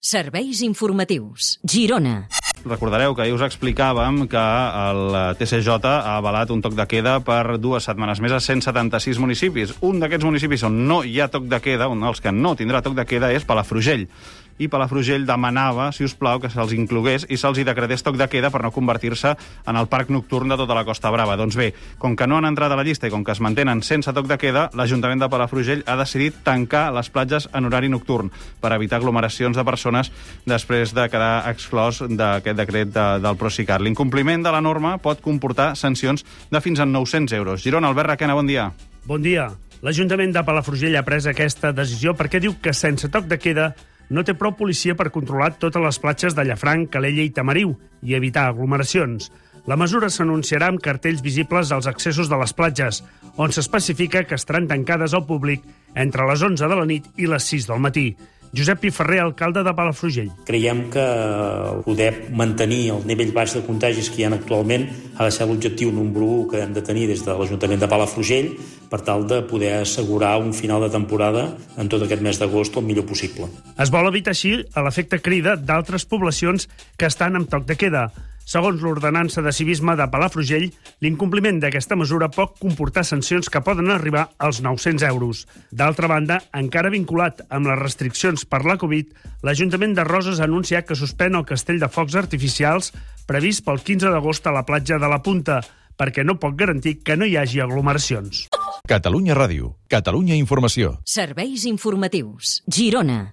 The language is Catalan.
Serveis informatius. Girona. Recordareu que ahir us explicàvem que el TCJ ha avalat un toc de queda per dues setmanes més a 176 municipis. Un d'aquests municipis on no hi ha toc de queda, un dels que no tindrà toc de queda, és Palafrugell i Palafrugell demanava, si us plau, que se'ls inclogués i se'ls hi decretés toc de queda per no convertir-se en el parc nocturn de tota la Costa Brava. Doncs bé, com que no han entrat a la llista i com que es mantenen sense toc de queda, l'Ajuntament de Palafrugell ha decidit tancar les platges en horari nocturn per evitar aglomeracions de persones després de quedar exclòs d'aquest decret de, del Procicat. L'incompliment de la norma pot comportar sancions de fins a 900 euros. Girona, Albert Raquena, bon dia. Bon dia. L'Ajuntament de Palafrugell ha pres aquesta decisió perquè diu que sense toc de queda no té prou policia per controlar totes les platges de Llafranc, Calella i Tamariu i evitar aglomeracions. La mesura s'anunciarà amb cartells visibles als accessos de les platges, on s'especifica que estaran tancades al públic entre les 11 de la nit i les 6 del matí. Josep Piferrer, alcalde de Palafrugell. Creiem que poder mantenir el nivell baix de contagis que hi ha actualment ha de ser l'objectiu número 1 que hem de tenir des de l'Ajuntament de Palafrugell per tal de poder assegurar un final de temporada en tot aquest mes d'agost el millor possible. Es vol evitar així l'efecte crida d'altres poblacions que estan amb toc de queda, Segons l'ordenança de civisme de Palafrugell, l'incompliment d'aquesta mesura pot comportar sancions que poden arribar als 900 euros. D'altra banda, encara vinculat amb les restriccions per la Covid, l'Ajuntament de Roses ha anunciat que suspèn el castell de focs artificials previst pel 15 d'agost a la platja de la Punta, perquè no pot garantir que no hi hagi aglomeracions. Catalunya Ràdio, Catalunya Informació. Serveis informatius. Girona.